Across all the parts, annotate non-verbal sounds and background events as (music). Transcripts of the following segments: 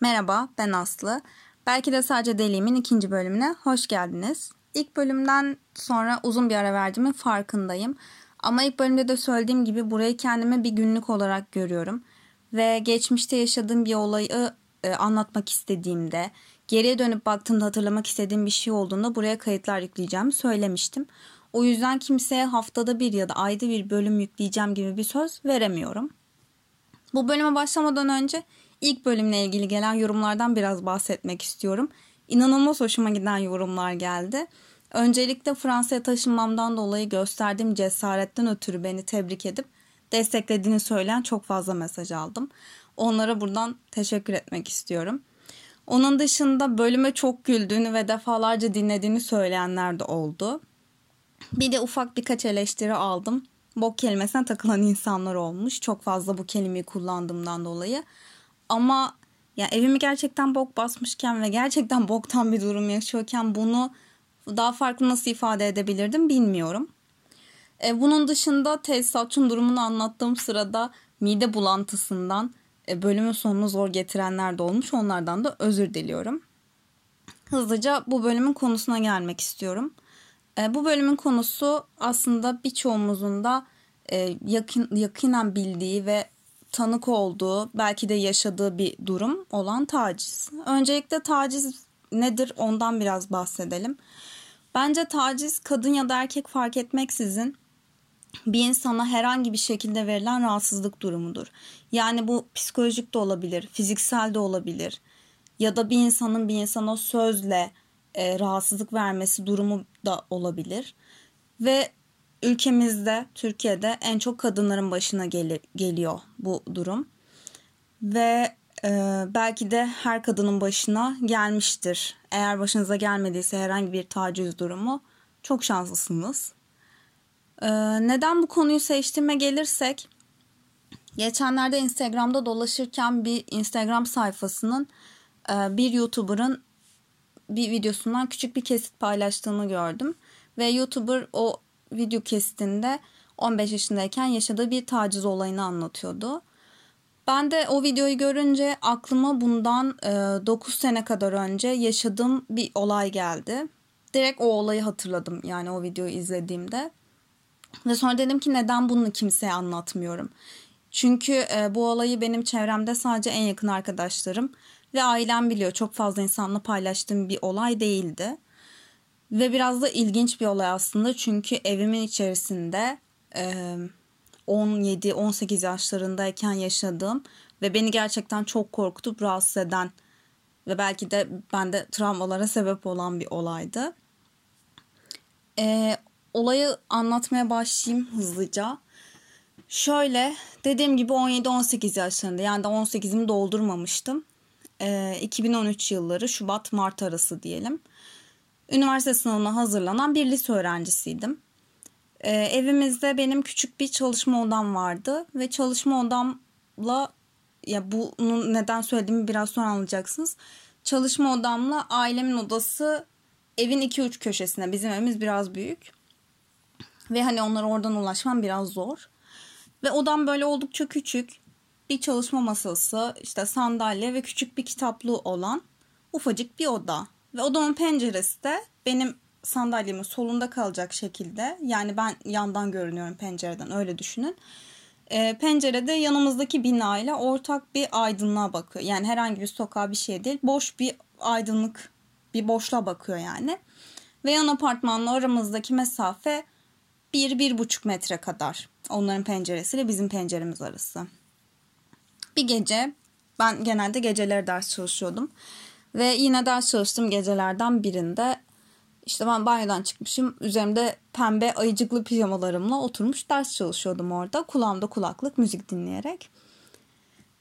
Merhaba, ben Aslı. Belki de sadece Deliğim'in ikinci bölümüne hoş geldiniz. İlk bölümden sonra uzun bir ara verdiğimin farkındayım. Ama ilk bölümde de söylediğim gibi burayı kendime bir günlük olarak görüyorum. Ve geçmişte yaşadığım bir olayı e, anlatmak istediğimde, geriye dönüp baktığımda hatırlamak istediğim bir şey olduğunda buraya kayıtlar yükleyeceğimi söylemiştim. O yüzden kimseye haftada bir ya da ayda bir bölüm yükleyeceğim gibi bir söz veremiyorum. Bu bölüme başlamadan önce ilk bölümle ilgili gelen yorumlardan biraz bahsetmek istiyorum. İnanılmaz hoşuma giden yorumlar geldi. Öncelikle Fransa'ya taşınmamdan dolayı gösterdiğim cesaretten ötürü beni tebrik edip desteklediğini söyleyen çok fazla mesaj aldım. Onlara buradan teşekkür etmek istiyorum. Onun dışında bölüme çok güldüğünü ve defalarca dinlediğini söyleyenler de oldu. Bir de ufak birkaç eleştiri aldım. Bok kelimesine takılan insanlar olmuş. Çok fazla bu kelimeyi kullandığımdan dolayı. Ama ya evimi gerçekten bok basmışken ve gerçekten (laughs) boktan bir durum yaşıyorken bunu daha farklı nasıl ifade edebilirdim bilmiyorum. E, bunun dışında tesisatçının durumunu anlattığım sırada mide bulantısından e, bölümün sonunu zor getirenler de olmuş. Onlardan da özür diliyorum. Hızlıca bu bölümün konusuna gelmek istiyorum. E, bu bölümün konusu aslında birçoğumuzun da e, yakın, yakinen bildiği ve tanık olduğu, belki de yaşadığı bir durum olan taciz. Öncelikle taciz nedir ondan biraz bahsedelim. Bence taciz kadın ya da erkek fark etmeksizin bir insana herhangi bir şekilde verilen rahatsızlık durumudur. Yani bu psikolojik de olabilir, fiziksel de olabilir ya da bir insanın bir insana sözle e, rahatsızlık vermesi durumu da olabilir. Ve ülkemizde, Türkiye'de en çok kadınların başına gel- geliyor bu durum. Ve e, belki de her kadının başına gelmiştir. Eğer başınıza gelmediyse herhangi bir taciz durumu çok şanslısınız. E, neden bu konuyu seçtiğime gelirsek, geçenlerde Instagram'da dolaşırken bir Instagram sayfasının e, bir YouTuber'ın bir videosundan küçük bir kesit paylaştığını gördüm. Ve YouTuber o video kesitinde 15 yaşındayken yaşadığı bir taciz olayını anlatıyordu. Ben de o videoyu görünce aklıma bundan e, 9 sene kadar önce yaşadığım bir olay geldi. Direkt o olayı hatırladım yani o videoyu izlediğimde. Ve sonra dedim ki neden bunu kimseye anlatmıyorum. Çünkü e, bu olayı benim çevremde sadece en yakın arkadaşlarım ve ailem biliyor. Çok fazla insanla paylaştığım bir olay değildi. Ve biraz da ilginç bir olay aslında çünkü evimin içerisinde 17-18 yaşlarındayken yaşadığım ve beni gerçekten çok korkutup rahatsız eden ve belki de bende travmalara sebep olan bir olaydı. E, olayı anlatmaya başlayayım hızlıca. Şöyle dediğim gibi 17-18 yaşlarında yani de 18'imi doldurmamıştım. E, 2013 yılları Şubat-Mart arası diyelim üniversite sınavına hazırlanan bir lise öğrencisiydim. Ee, evimizde benim küçük bir çalışma odam vardı ve çalışma odamla ya bunu neden söylediğimi biraz sonra anlayacaksınız. Çalışma odamla ailemin odası evin 2-3 köşesine. Bizim evimiz biraz büyük. Ve hani onlara oradan ulaşmam biraz zor. Ve odam böyle oldukça küçük. Bir çalışma masası, işte sandalye ve küçük bir kitaplığı olan ufacık bir oda. Ve odamın penceresi de benim sandalyemin solunda kalacak şekilde. Yani ben yandan görünüyorum pencereden öyle düşünün. E, pencerede yanımızdaki bina ile ortak bir aydınlığa bakıyor. Yani herhangi bir sokağa bir şey değil. Boş bir aydınlık bir boşluğa bakıyor yani. Ve yan apartmanla aramızdaki mesafe 1-1,5 metre kadar. Onların penceresiyle bizim penceremiz arası. Bir gece ben genelde geceleri ders çalışıyordum. Ve yine ders çalıştığım gecelerden birinde işte ben banyodan çıkmışım. Üzerimde pembe ayıcıklı pijamalarımla oturmuş ders çalışıyordum orada. Kulağımda kulaklık müzik dinleyerek.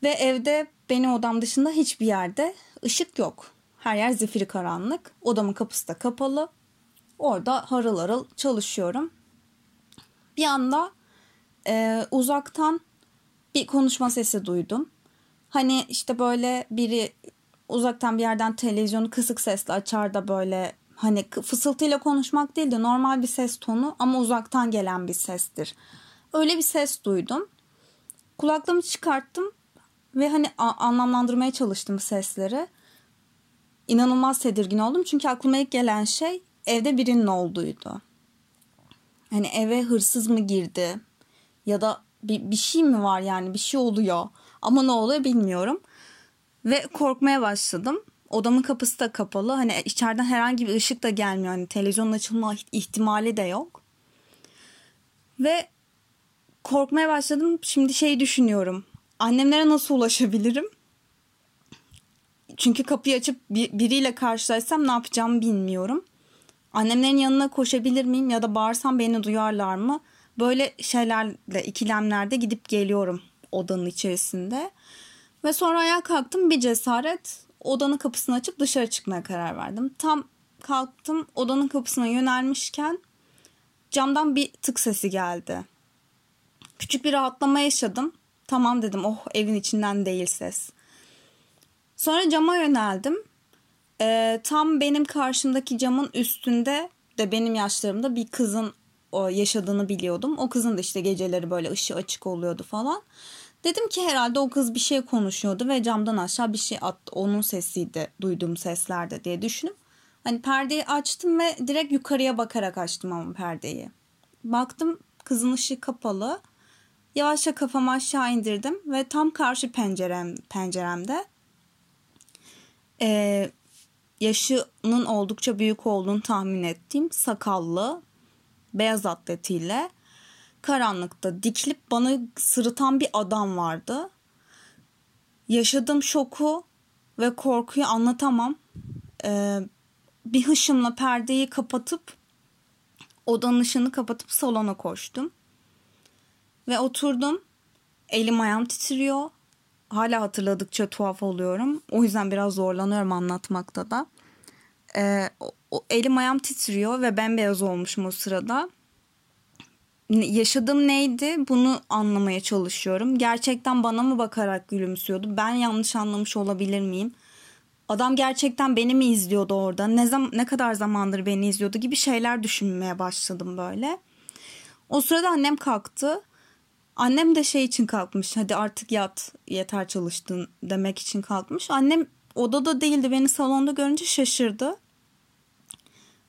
Ve evde benim odam dışında hiçbir yerde ışık yok. Her yer zifiri karanlık. Odamın kapısı da kapalı. Orada harıl harıl çalışıyorum. Bir anda e, uzaktan bir konuşma sesi duydum. Hani işte böyle biri uzaktan bir yerden televizyonu kısık sesle açar da böyle hani fısıltıyla konuşmak değil de normal bir ses tonu ama uzaktan gelen bir sestir. Öyle bir ses duydum. Kulaklığımı çıkarttım. ve hani anlamlandırmaya çalıştım sesleri. İnanılmaz tedirgin oldum çünkü aklıma ilk gelen şey evde birinin olduğuydu. Hani eve hırsız mı girdi ya da bir, bir şey mi var yani bir şey oluyor ama ne oluyor bilmiyorum. Ve korkmaya başladım. Odamın kapısı da kapalı. Hani içeriden herhangi bir ışık da gelmiyor. Hani televizyonun açılma ihtimali de yok. Ve korkmaya başladım. Şimdi şey düşünüyorum. Annemlere nasıl ulaşabilirim? Çünkü kapıyı açıp bir, biriyle karşılaşsam ne yapacağımı bilmiyorum. Annemlerin yanına koşabilir miyim ya da bağırsam beni duyarlar mı? Böyle şeylerle ikilemlerde gidip geliyorum odanın içerisinde. Ve sonra ayağa kalktım bir cesaret odanın kapısını açıp dışarı çıkmaya karar verdim. Tam kalktım odanın kapısına yönelmişken camdan bir tık sesi geldi. Küçük bir rahatlama yaşadım. Tamam dedim oh evin içinden değil ses. Sonra cama yöneldim. Ee, tam benim karşımdaki camın üstünde de benim yaşlarımda bir kızın o yaşadığını biliyordum. O kızın da işte geceleri böyle ışığı açık oluyordu falan. Dedim ki herhalde o kız bir şey konuşuyordu ve camdan aşağı bir şey attı. Onun sesiydi duyduğum seslerde diye düşünüp hani perdeyi açtım ve direkt yukarıya bakarak açtım ama perdeyi. Baktım kızın ışığı kapalı. Yavaşça kafamı aşağı indirdim ve tam karşı pencerem penceremde e, yaşının oldukça büyük olduğunu tahmin ettiğim sakallı beyaz atletiyle karanlıkta dikilip bana sırıtan bir adam vardı. Yaşadığım şoku ve korkuyu anlatamam. Ee, bir hışımla perdeyi kapatıp odanın ışığını kapatıp salona koştum. Ve oturdum. Elim ayağım titriyor. Hala hatırladıkça tuhaf oluyorum. O yüzden biraz zorlanıyorum anlatmakta da. Ee, o, elim ayağım titriyor ve bembeyaz olmuşum o sırada yaşadığım neydi bunu anlamaya çalışıyorum. Gerçekten bana mı bakarak gülümsüyordu? Ben yanlış anlamış olabilir miyim? Adam gerçekten beni mi izliyordu orada? Ne zaman ne kadar zamandır beni izliyordu gibi şeyler düşünmeye başladım böyle. O sırada annem kalktı. Annem de şey için kalkmış. Hadi artık yat, yeter çalıştın demek için kalkmış. Annem odada değildi. Beni salonda görünce şaşırdı.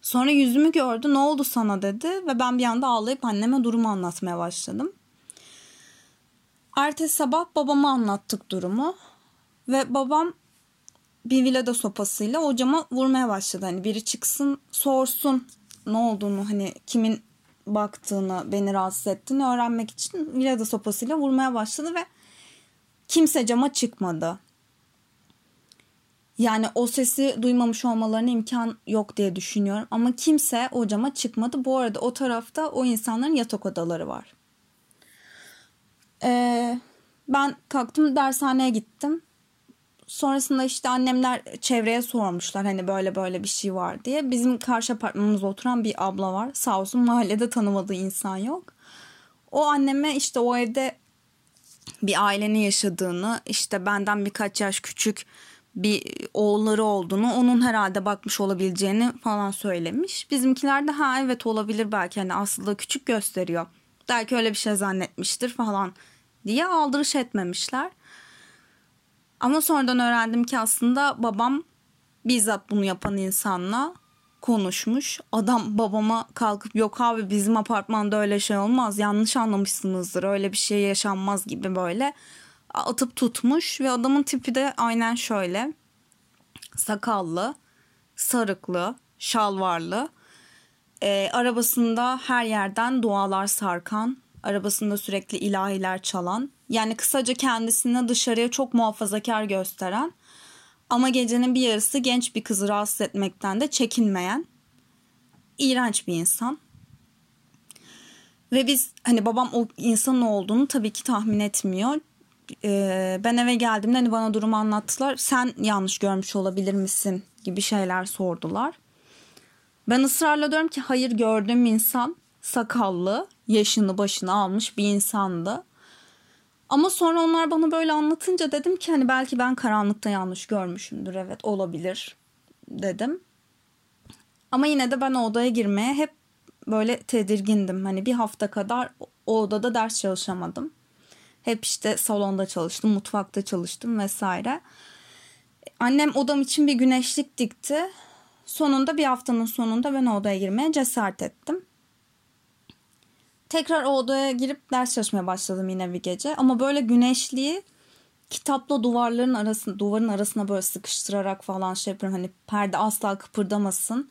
Sonra yüzümü gördü ne oldu sana dedi ve ben bir anda ağlayıp anneme durumu anlatmaya başladım. Ertesi sabah babama anlattık durumu ve babam bir vilada sopasıyla o cama vurmaya başladı. Hani biri çıksın sorsun ne olduğunu hani kimin baktığını beni rahatsız ettiğini öğrenmek için vilada sopasıyla vurmaya başladı ve kimse cama çıkmadı. Yani o sesi duymamış olmalarına imkan yok diye düşünüyorum. Ama kimse o cama çıkmadı. Bu arada o tarafta o insanların yatak odaları var. Ee, ben kalktım dershaneye gittim. Sonrasında işte annemler çevreye sormuşlar hani böyle böyle bir şey var diye. Bizim karşı apartmanımızda oturan bir abla var. Sağ olsun mahallede tanımadığı insan yok. O anneme işte o evde bir ailenin yaşadığını işte benden birkaç yaş küçük bir oğulları olduğunu onun herhalde bakmış olabileceğini falan söylemiş. Bizimkiler de ha evet olabilir belki hani aslında küçük gösteriyor. Belki öyle bir şey zannetmiştir falan diye aldırış etmemişler. Ama sonradan öğrendim ki aslında babam bizzat bunu yapan insanla konuşmuş. Adam babama kalkıp yok abi bizim apartmanda öyle şey olmaz yanlış anlamışsınızdır öyle bir şey yaşanmaz gibi böyle atıp tutmuş ve adamın tipi de aynen şöyle. Sakallı, sarıklı, şalvarlı. E, arabasında her yerden dualar sarkan, arabasında sürekli ilahiler çalan. Yani kısaca kendisini dışarıya çok muhafazakar gösteren ama gecenin bir yarısı genç bir kızı rahatsız etmekten de çekinmeyen iğrenç bir insan. Ve biz hani babam o insanın olduğunu tabii ki tahmin etmiyor e, ben eve geldiğimde hani bana durumu anlattılar. Sen yanlış görmüş olabilir misin gibi şeyler sordular. Ben ısrarla diyorum ki hayır gördüğüm insan sakallı, yaşını başını almış bir insandı. Ama sonra onlar bana böyle anlatınca dedim ki hani belki ben karanlıkta yanlış görmüşümdür. Evet olabilir dedim. Ama yine de ben odaya girmeye hep böyle tedirgindim. Hani bir hafta kadar o odada ders çalışamadım. Hep işte salonda çalıştım, mutfakta çalıştım vesaire. Annem odam için bir güneşlik dikti. Sonunda bir haftanın sonunda ben odaya girmeye cesaret ettim. Tekrar o odaya girip ders çalışmaya başladım yine bir gece. Ama böyle güneşliği kitapla duvarların arasında duvarın arasına böyle sıkıştırarak falan şey yapıyorum. Hani perde asla kıpırdamasın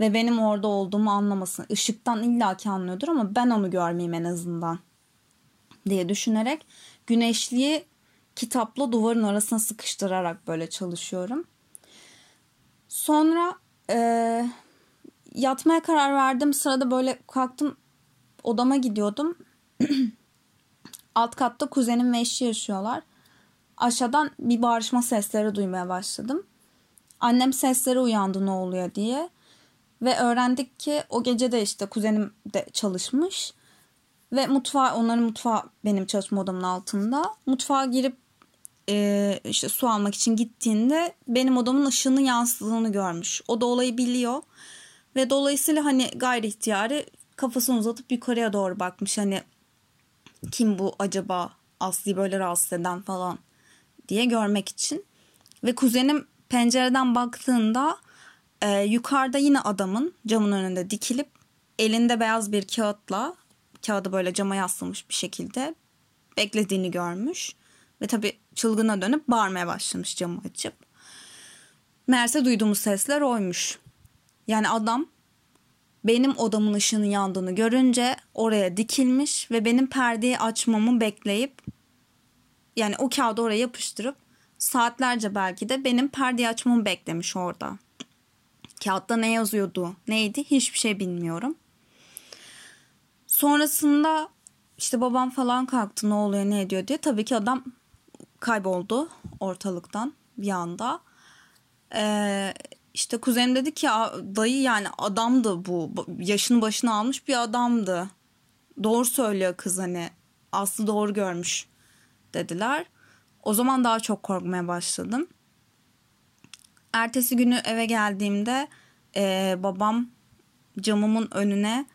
ve benim orada olduğumu anlamasın. Işıktan illaki anlıyordur ama ben onu görmeyeyim en azından diye düşünerek güneşliği kitapla duvarın arasına sıkıştırarak böyle çalışıyorum. Sonra e, yatmaya karar verdim. Sırada böyle kalktım odama gidiyordum. (clears throat) Alt katta kuzenim ve eşi yaşıyorlar. Aşağıdan bir bağırışma sesleri duymaya başladım. Annem sesleri uyandı ne oluyor diye. Ve öğrendik ki o gece de işte kuzenim de çalışmış. Ve mutfağa, onların mutfağı benim çalışma odamın altında. Mutfağa girip e, işte su almak için gittiğinde benim odamın ışığını yansıdığını görmüş. O da olayı biliyor. Ve dolayısıyla hani gayri ihtiyari kafasını uzatıp yukarıya doğru bakmış. Hani kim bu acaba Aslı'yı böyle rahatsız eden falan diye görmek için. Ve kuzenim pencereden baktığında e, yukarıda yine adamın camın önünde dikilip elinde beyaz bir kağıtla kağıdı böyle cama yaslamış bir şekilde beklediğini görmüş. Ve tabii çılgına dönüp bağırmaya başlamış camı açıp. Meğerse duyduğumuz sesler oymuş. Yani adam benim odamın ışığının yandığını görünce oraya dikilmiş ve benim perdeyi açmamı bekleyip yani o kağıdı oraya yapıştırıp saatlerce belki de benim perdeyi açmamı beklemiş orada. Kağıtta ne yazıyordu, neydi hiçbir şey bilmiyorum. Sonrasında işte babam falan kalktı ne oluyor ne ediyor diye. Tabii ki adam kayboldu ortalıktan bir anda. Ee, işte kuzenim dedi ki dayı yani adamdı bu. Yaşını başına almış bir adamdı. Doğru söylüyor kız hani. Aslı doğru görmüş dediler. O zaman daha çok korkmaya başladım. Ertesi günü eve geldiğimde e, babam camımın önüne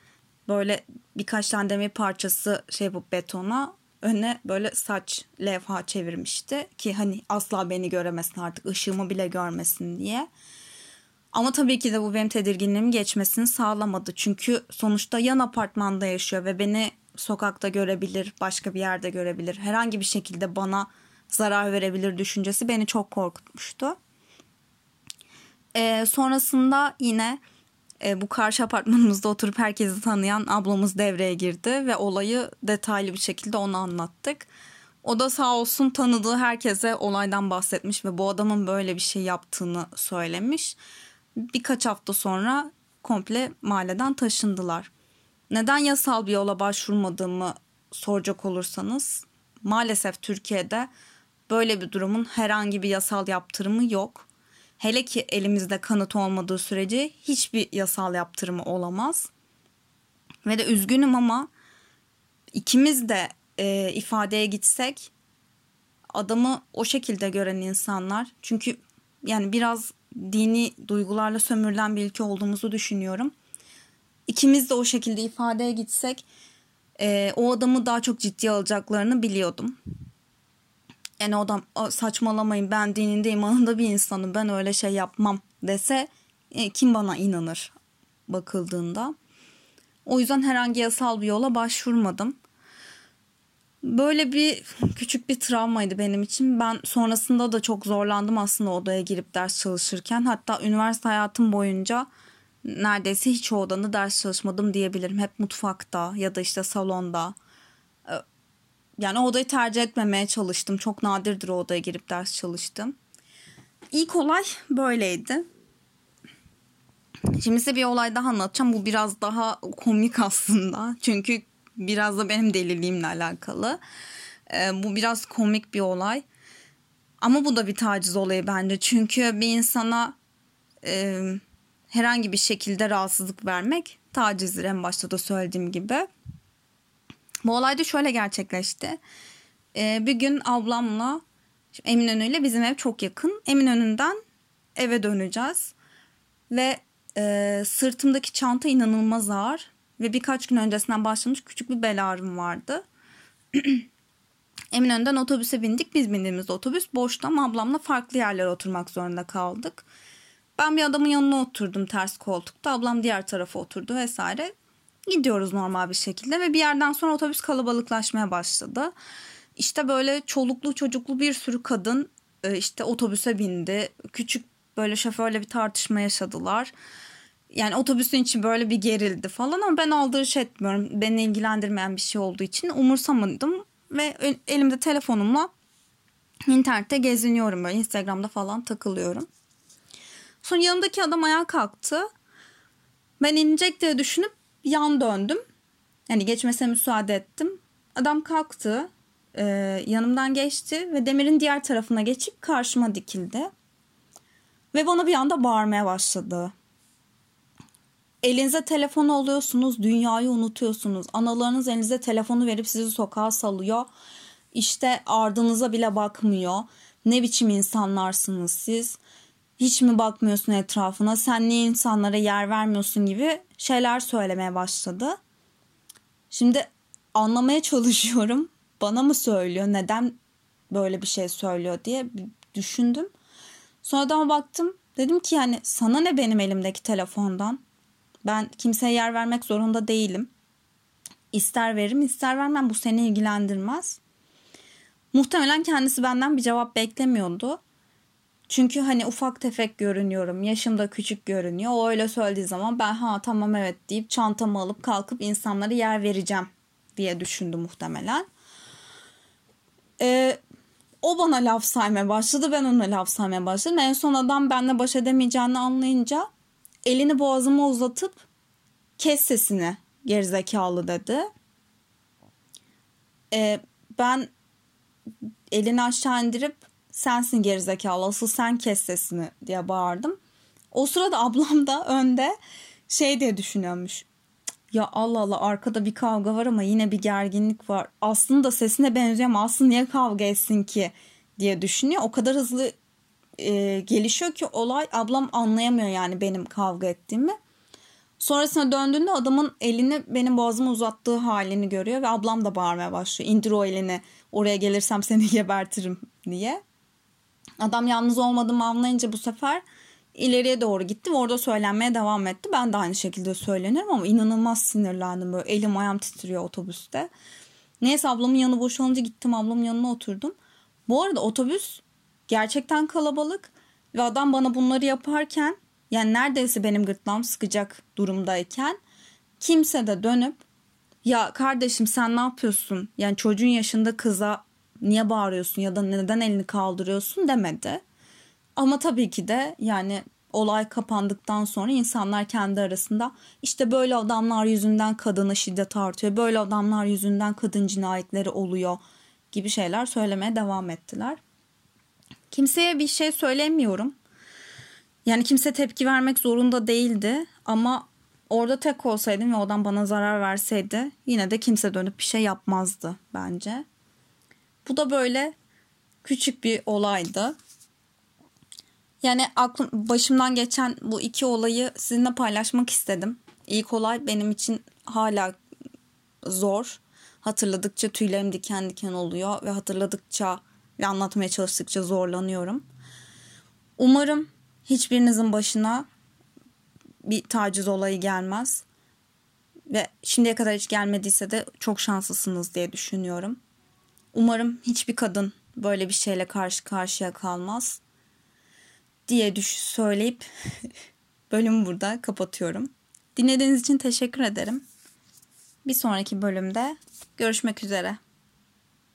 böyle birkaç tane demir parçası şey yapıp betona önüne böyle saç levha çevirmişti ki hani asla beni göremesin artık ışığımı bile görmesin diye. Ama tabii ki de bu benim tedirginliğimi geçmesini sağlamadı. Çünkü sonuçta yan apartmanda yaşıyor ve beni sokakta görebilir, başka bir yerde görebilir. Herhangi bir şekilde bana zarar verebilir düşüncesi beni çok korkutmuştu. Ee, sonrasında yine e, bu karşı apartmanımızda oturup herkesi tanıyan ablamız devreye girdi ve olayı detaylı bir şekilde ona anlattık. O da sağ olsun tanıdığı herkese olaydan bahsetmiş ve bu adamın böyle bir şey yaptığını söylemiş. Birkaç hafta sonra komple mahalleden taşındılar. Neden yasal bir yola başvurmadığımı soracak olursanız maalesef Türkiye'de böyle bir durumun herhangi bir yasal yaptırımı yok. Hele ki elimizde kanıt olmadığı sürece hiçbir yasal yaptırımı olamaz. Ve de üzgünüm ama ikimiz de e, ifadeye gitsek adamı o şekilde gören insanlar çünkü yani biraz dini duygularla sömürülen bir ülke olduğumuzu düşünüyorum. İkimiz de o şekilde ifadeye gitsek e, o adamı daha çok ciddiye alacaklarını biliyordum. Yani o adam saçmalamayın ben dininde imanında bir insanım ben öyle şey yapmam dese e, kim bana inanır bakıldığında. O yüzden herhangi yasal bir yola başvurmadım. Böyle bir küçük bir travmaydı benim için. Ben sonrasında da çok zorlandım aslında odaya girip ders çalışırken. Hatta üniversite hayatım boyunca neredeyse hiç odanda ders çalışmadım diyebilirim. Hep mutfakta ya da işte salonda. Yani odayı tercih etmemeye çalıştım. Çok nadirdir o odaya girip ders çalıştım. İlk olay böyleydi. Şimdi size bir olay daha anlatacağım. Bu biraz daha komik aslında. (laughs) Çünkü biraz da benim deliliğimle alakalı. Ee, bu biraz komik bir olay. Ama bu da bir taciz olayı bence. Çünkü bir insana e, herhangi bir şekilde rahatsızlık vermek tacizdir en başta da söylediğim gibi. Bu olay da şöyle gerçekleşti. Ee, bir gün ablamla Eminönü ile bizim ev çok yakın. Eminönü'nden eve döneceğiz. Ve e, sırtımdaki çanta inanılmaz ağır. Ve birkaç gün öncesinden başlamış küçük bir bel ağrım vardı. (clears throat) Eminönü'nden otobüse bindik. Biz bindiğimizde otobüs boştu ama ablamla farklı yerlere oturmak zorunda kaldık. Ben bir adamın yanına oturdum ters koltukta. Ablam diğer tarafa oturdu vesaire. Gidiyoruz normal bir şekilde ve bir yerden sonra otobüs kalabalıklaşmaya başladı. İşte böyle çoluklu çocuklu bir sürü kadın e, işte otobüse bindi. Küçük böyle şoförle bir tartışma yaşadılar. Yani otobüsün içi böyle bir gerildi falan ama ben aldırış etmiyorum. Beni ilgilendirmeyen bir şey olduğu için umursamadım. Ve elimde telefonumla internette geziniyorum böyle Instagram'da falan takılıyorum. Sonra yanımdaki adam ayağa kalktı. Ben inecek diye düşünüp yan döndüm. Yani geçmesine müsaade ettim. Adam kalktı. E, yanımdan geçti ve demirin diğer tarafına geçip karşıma dikildi. Ve bana bir anda bağırmaya başladı. Elinize telefon alıyorsunuz, dünyayı unutuyorsunuz. Analarınız elinize telefonu verip sizi sokağa salıyor. İşte ardınıza bile bakmıyor. Ne biçim insanlarsınız siz? Hiç mi bakmıyorsun etrafına? Sen niye insanlara yer vermiyorsun gibi şeyler söylemeye başladı. Şimdi anlamaya çalışıyorum. Bana mı söylüyor? Neden böyle bir şey söylüyor diye düşündüm. Sonradan baktım. Dedim ki yani sana ne benim elimdeki telefondan? Ben kimseye yer vermek zorunda değilim. İster veririm ister vermem bu seni ilgilendirmez. Muhtemelen kendisi benden bir cevap beklemiyordu. Çünkü hani ufak tefek görünüyorum. Yaşımda küçük görünüyor. O öyle söylediği zaman ben ha tamam evet deyip çantamı alıp kalkıp insanlara yer vereceğim diye düşündü muhtemelen. Ee, o bana laf saymaya başladı. Ben ona laf saymaya başladım. En son adam benimle baş edemeyeceğini anlayınca elini boğazıma uzatıp kes sesini gerizekalı dedi. Ee, ben elini aşağı indirip sensin gerizekalı asıl sen kes sesini diye bağırdım. O sırada ablam da önde şey diye düşünüyormuş. Ya Allah Allah arkada bir kavga var ama yine bir gerginlik var. Aslında sesine benziyor ama aslında niye kavga etsin ki diye düşünüyor. O kadar hızlı e, gelişiyor ki olay ablam anlayamıyor yani benim kavga ettiğimi. Sonrasında döndüğünde adamın elini benim boğazıma uzattığı halini görüyor ve ablam da bağırmaya başlıyor. İndir o elini oraya gelirsem seni (laughs) gebertirim diye. Adam yalnız olmadığımı anlayınca bu sefer ileriye doğru gitti ve orada söylenmeye devam etti. Ben de aynı şekilde söylenirim ama inanılmaz sinirlendim böyle elim ayağım titriyor otobüste. Neyse ablamın yanı boşalınca gittim ablamın yanına oturdum. Bu arada otobüs gerçekten kalabalık ve adam bana bunları yaparken yani neredeyse benim gırtlağım sıkacak durumdayken kimse de dönüp ya kardeşim sen ne yapıyorsun? Yani çocuğun yaşında kıza niye bağırıyorsun ya da neden elini kaldırıyorsun demedi. Ama tabii ki de yani olay kapandıktan sonra insanlar kendi arasında işte böyle adamlar yüzünden kadına şiddet artıyor. Böyle adamlar yüzünden kadın cinayetleri oluyor gibi şeyler söylemeye devam ettiler. Kimseye bir şey söylemiyorum. Yani kimse tepki vermek zorunda değildi ama orada tek olsaydım ve odan bana zarar verseydi yine de kimse dönüp bir şey yapmazdı bence. Bu da böyle küçük bir olaydı. Yani aklım başımdan geçen bu iki olayı sizinle paylaşmak istedim. İlk olay benim için hala zor. Hatırladıkça tüylerim diken diken oluyor ve hatırladıkça ve anlatmaya çalıştıkça zorlanıyorum. Umarım hiçbirinizin başına bir taciz olayı gelmez. Ve şimdiye kadar hiç gelmediyse de çok şanslısınız diye düşünüyorum. Umarım hiçbir kadın böyle bir şeyle karşı karşıya kalmaz diye düş söyleyip (laughs) bölümü burada kapatıyorum. Dinlediğiniz için teşekkür ederim. Bir sonraki bölümde görüşmek üzere.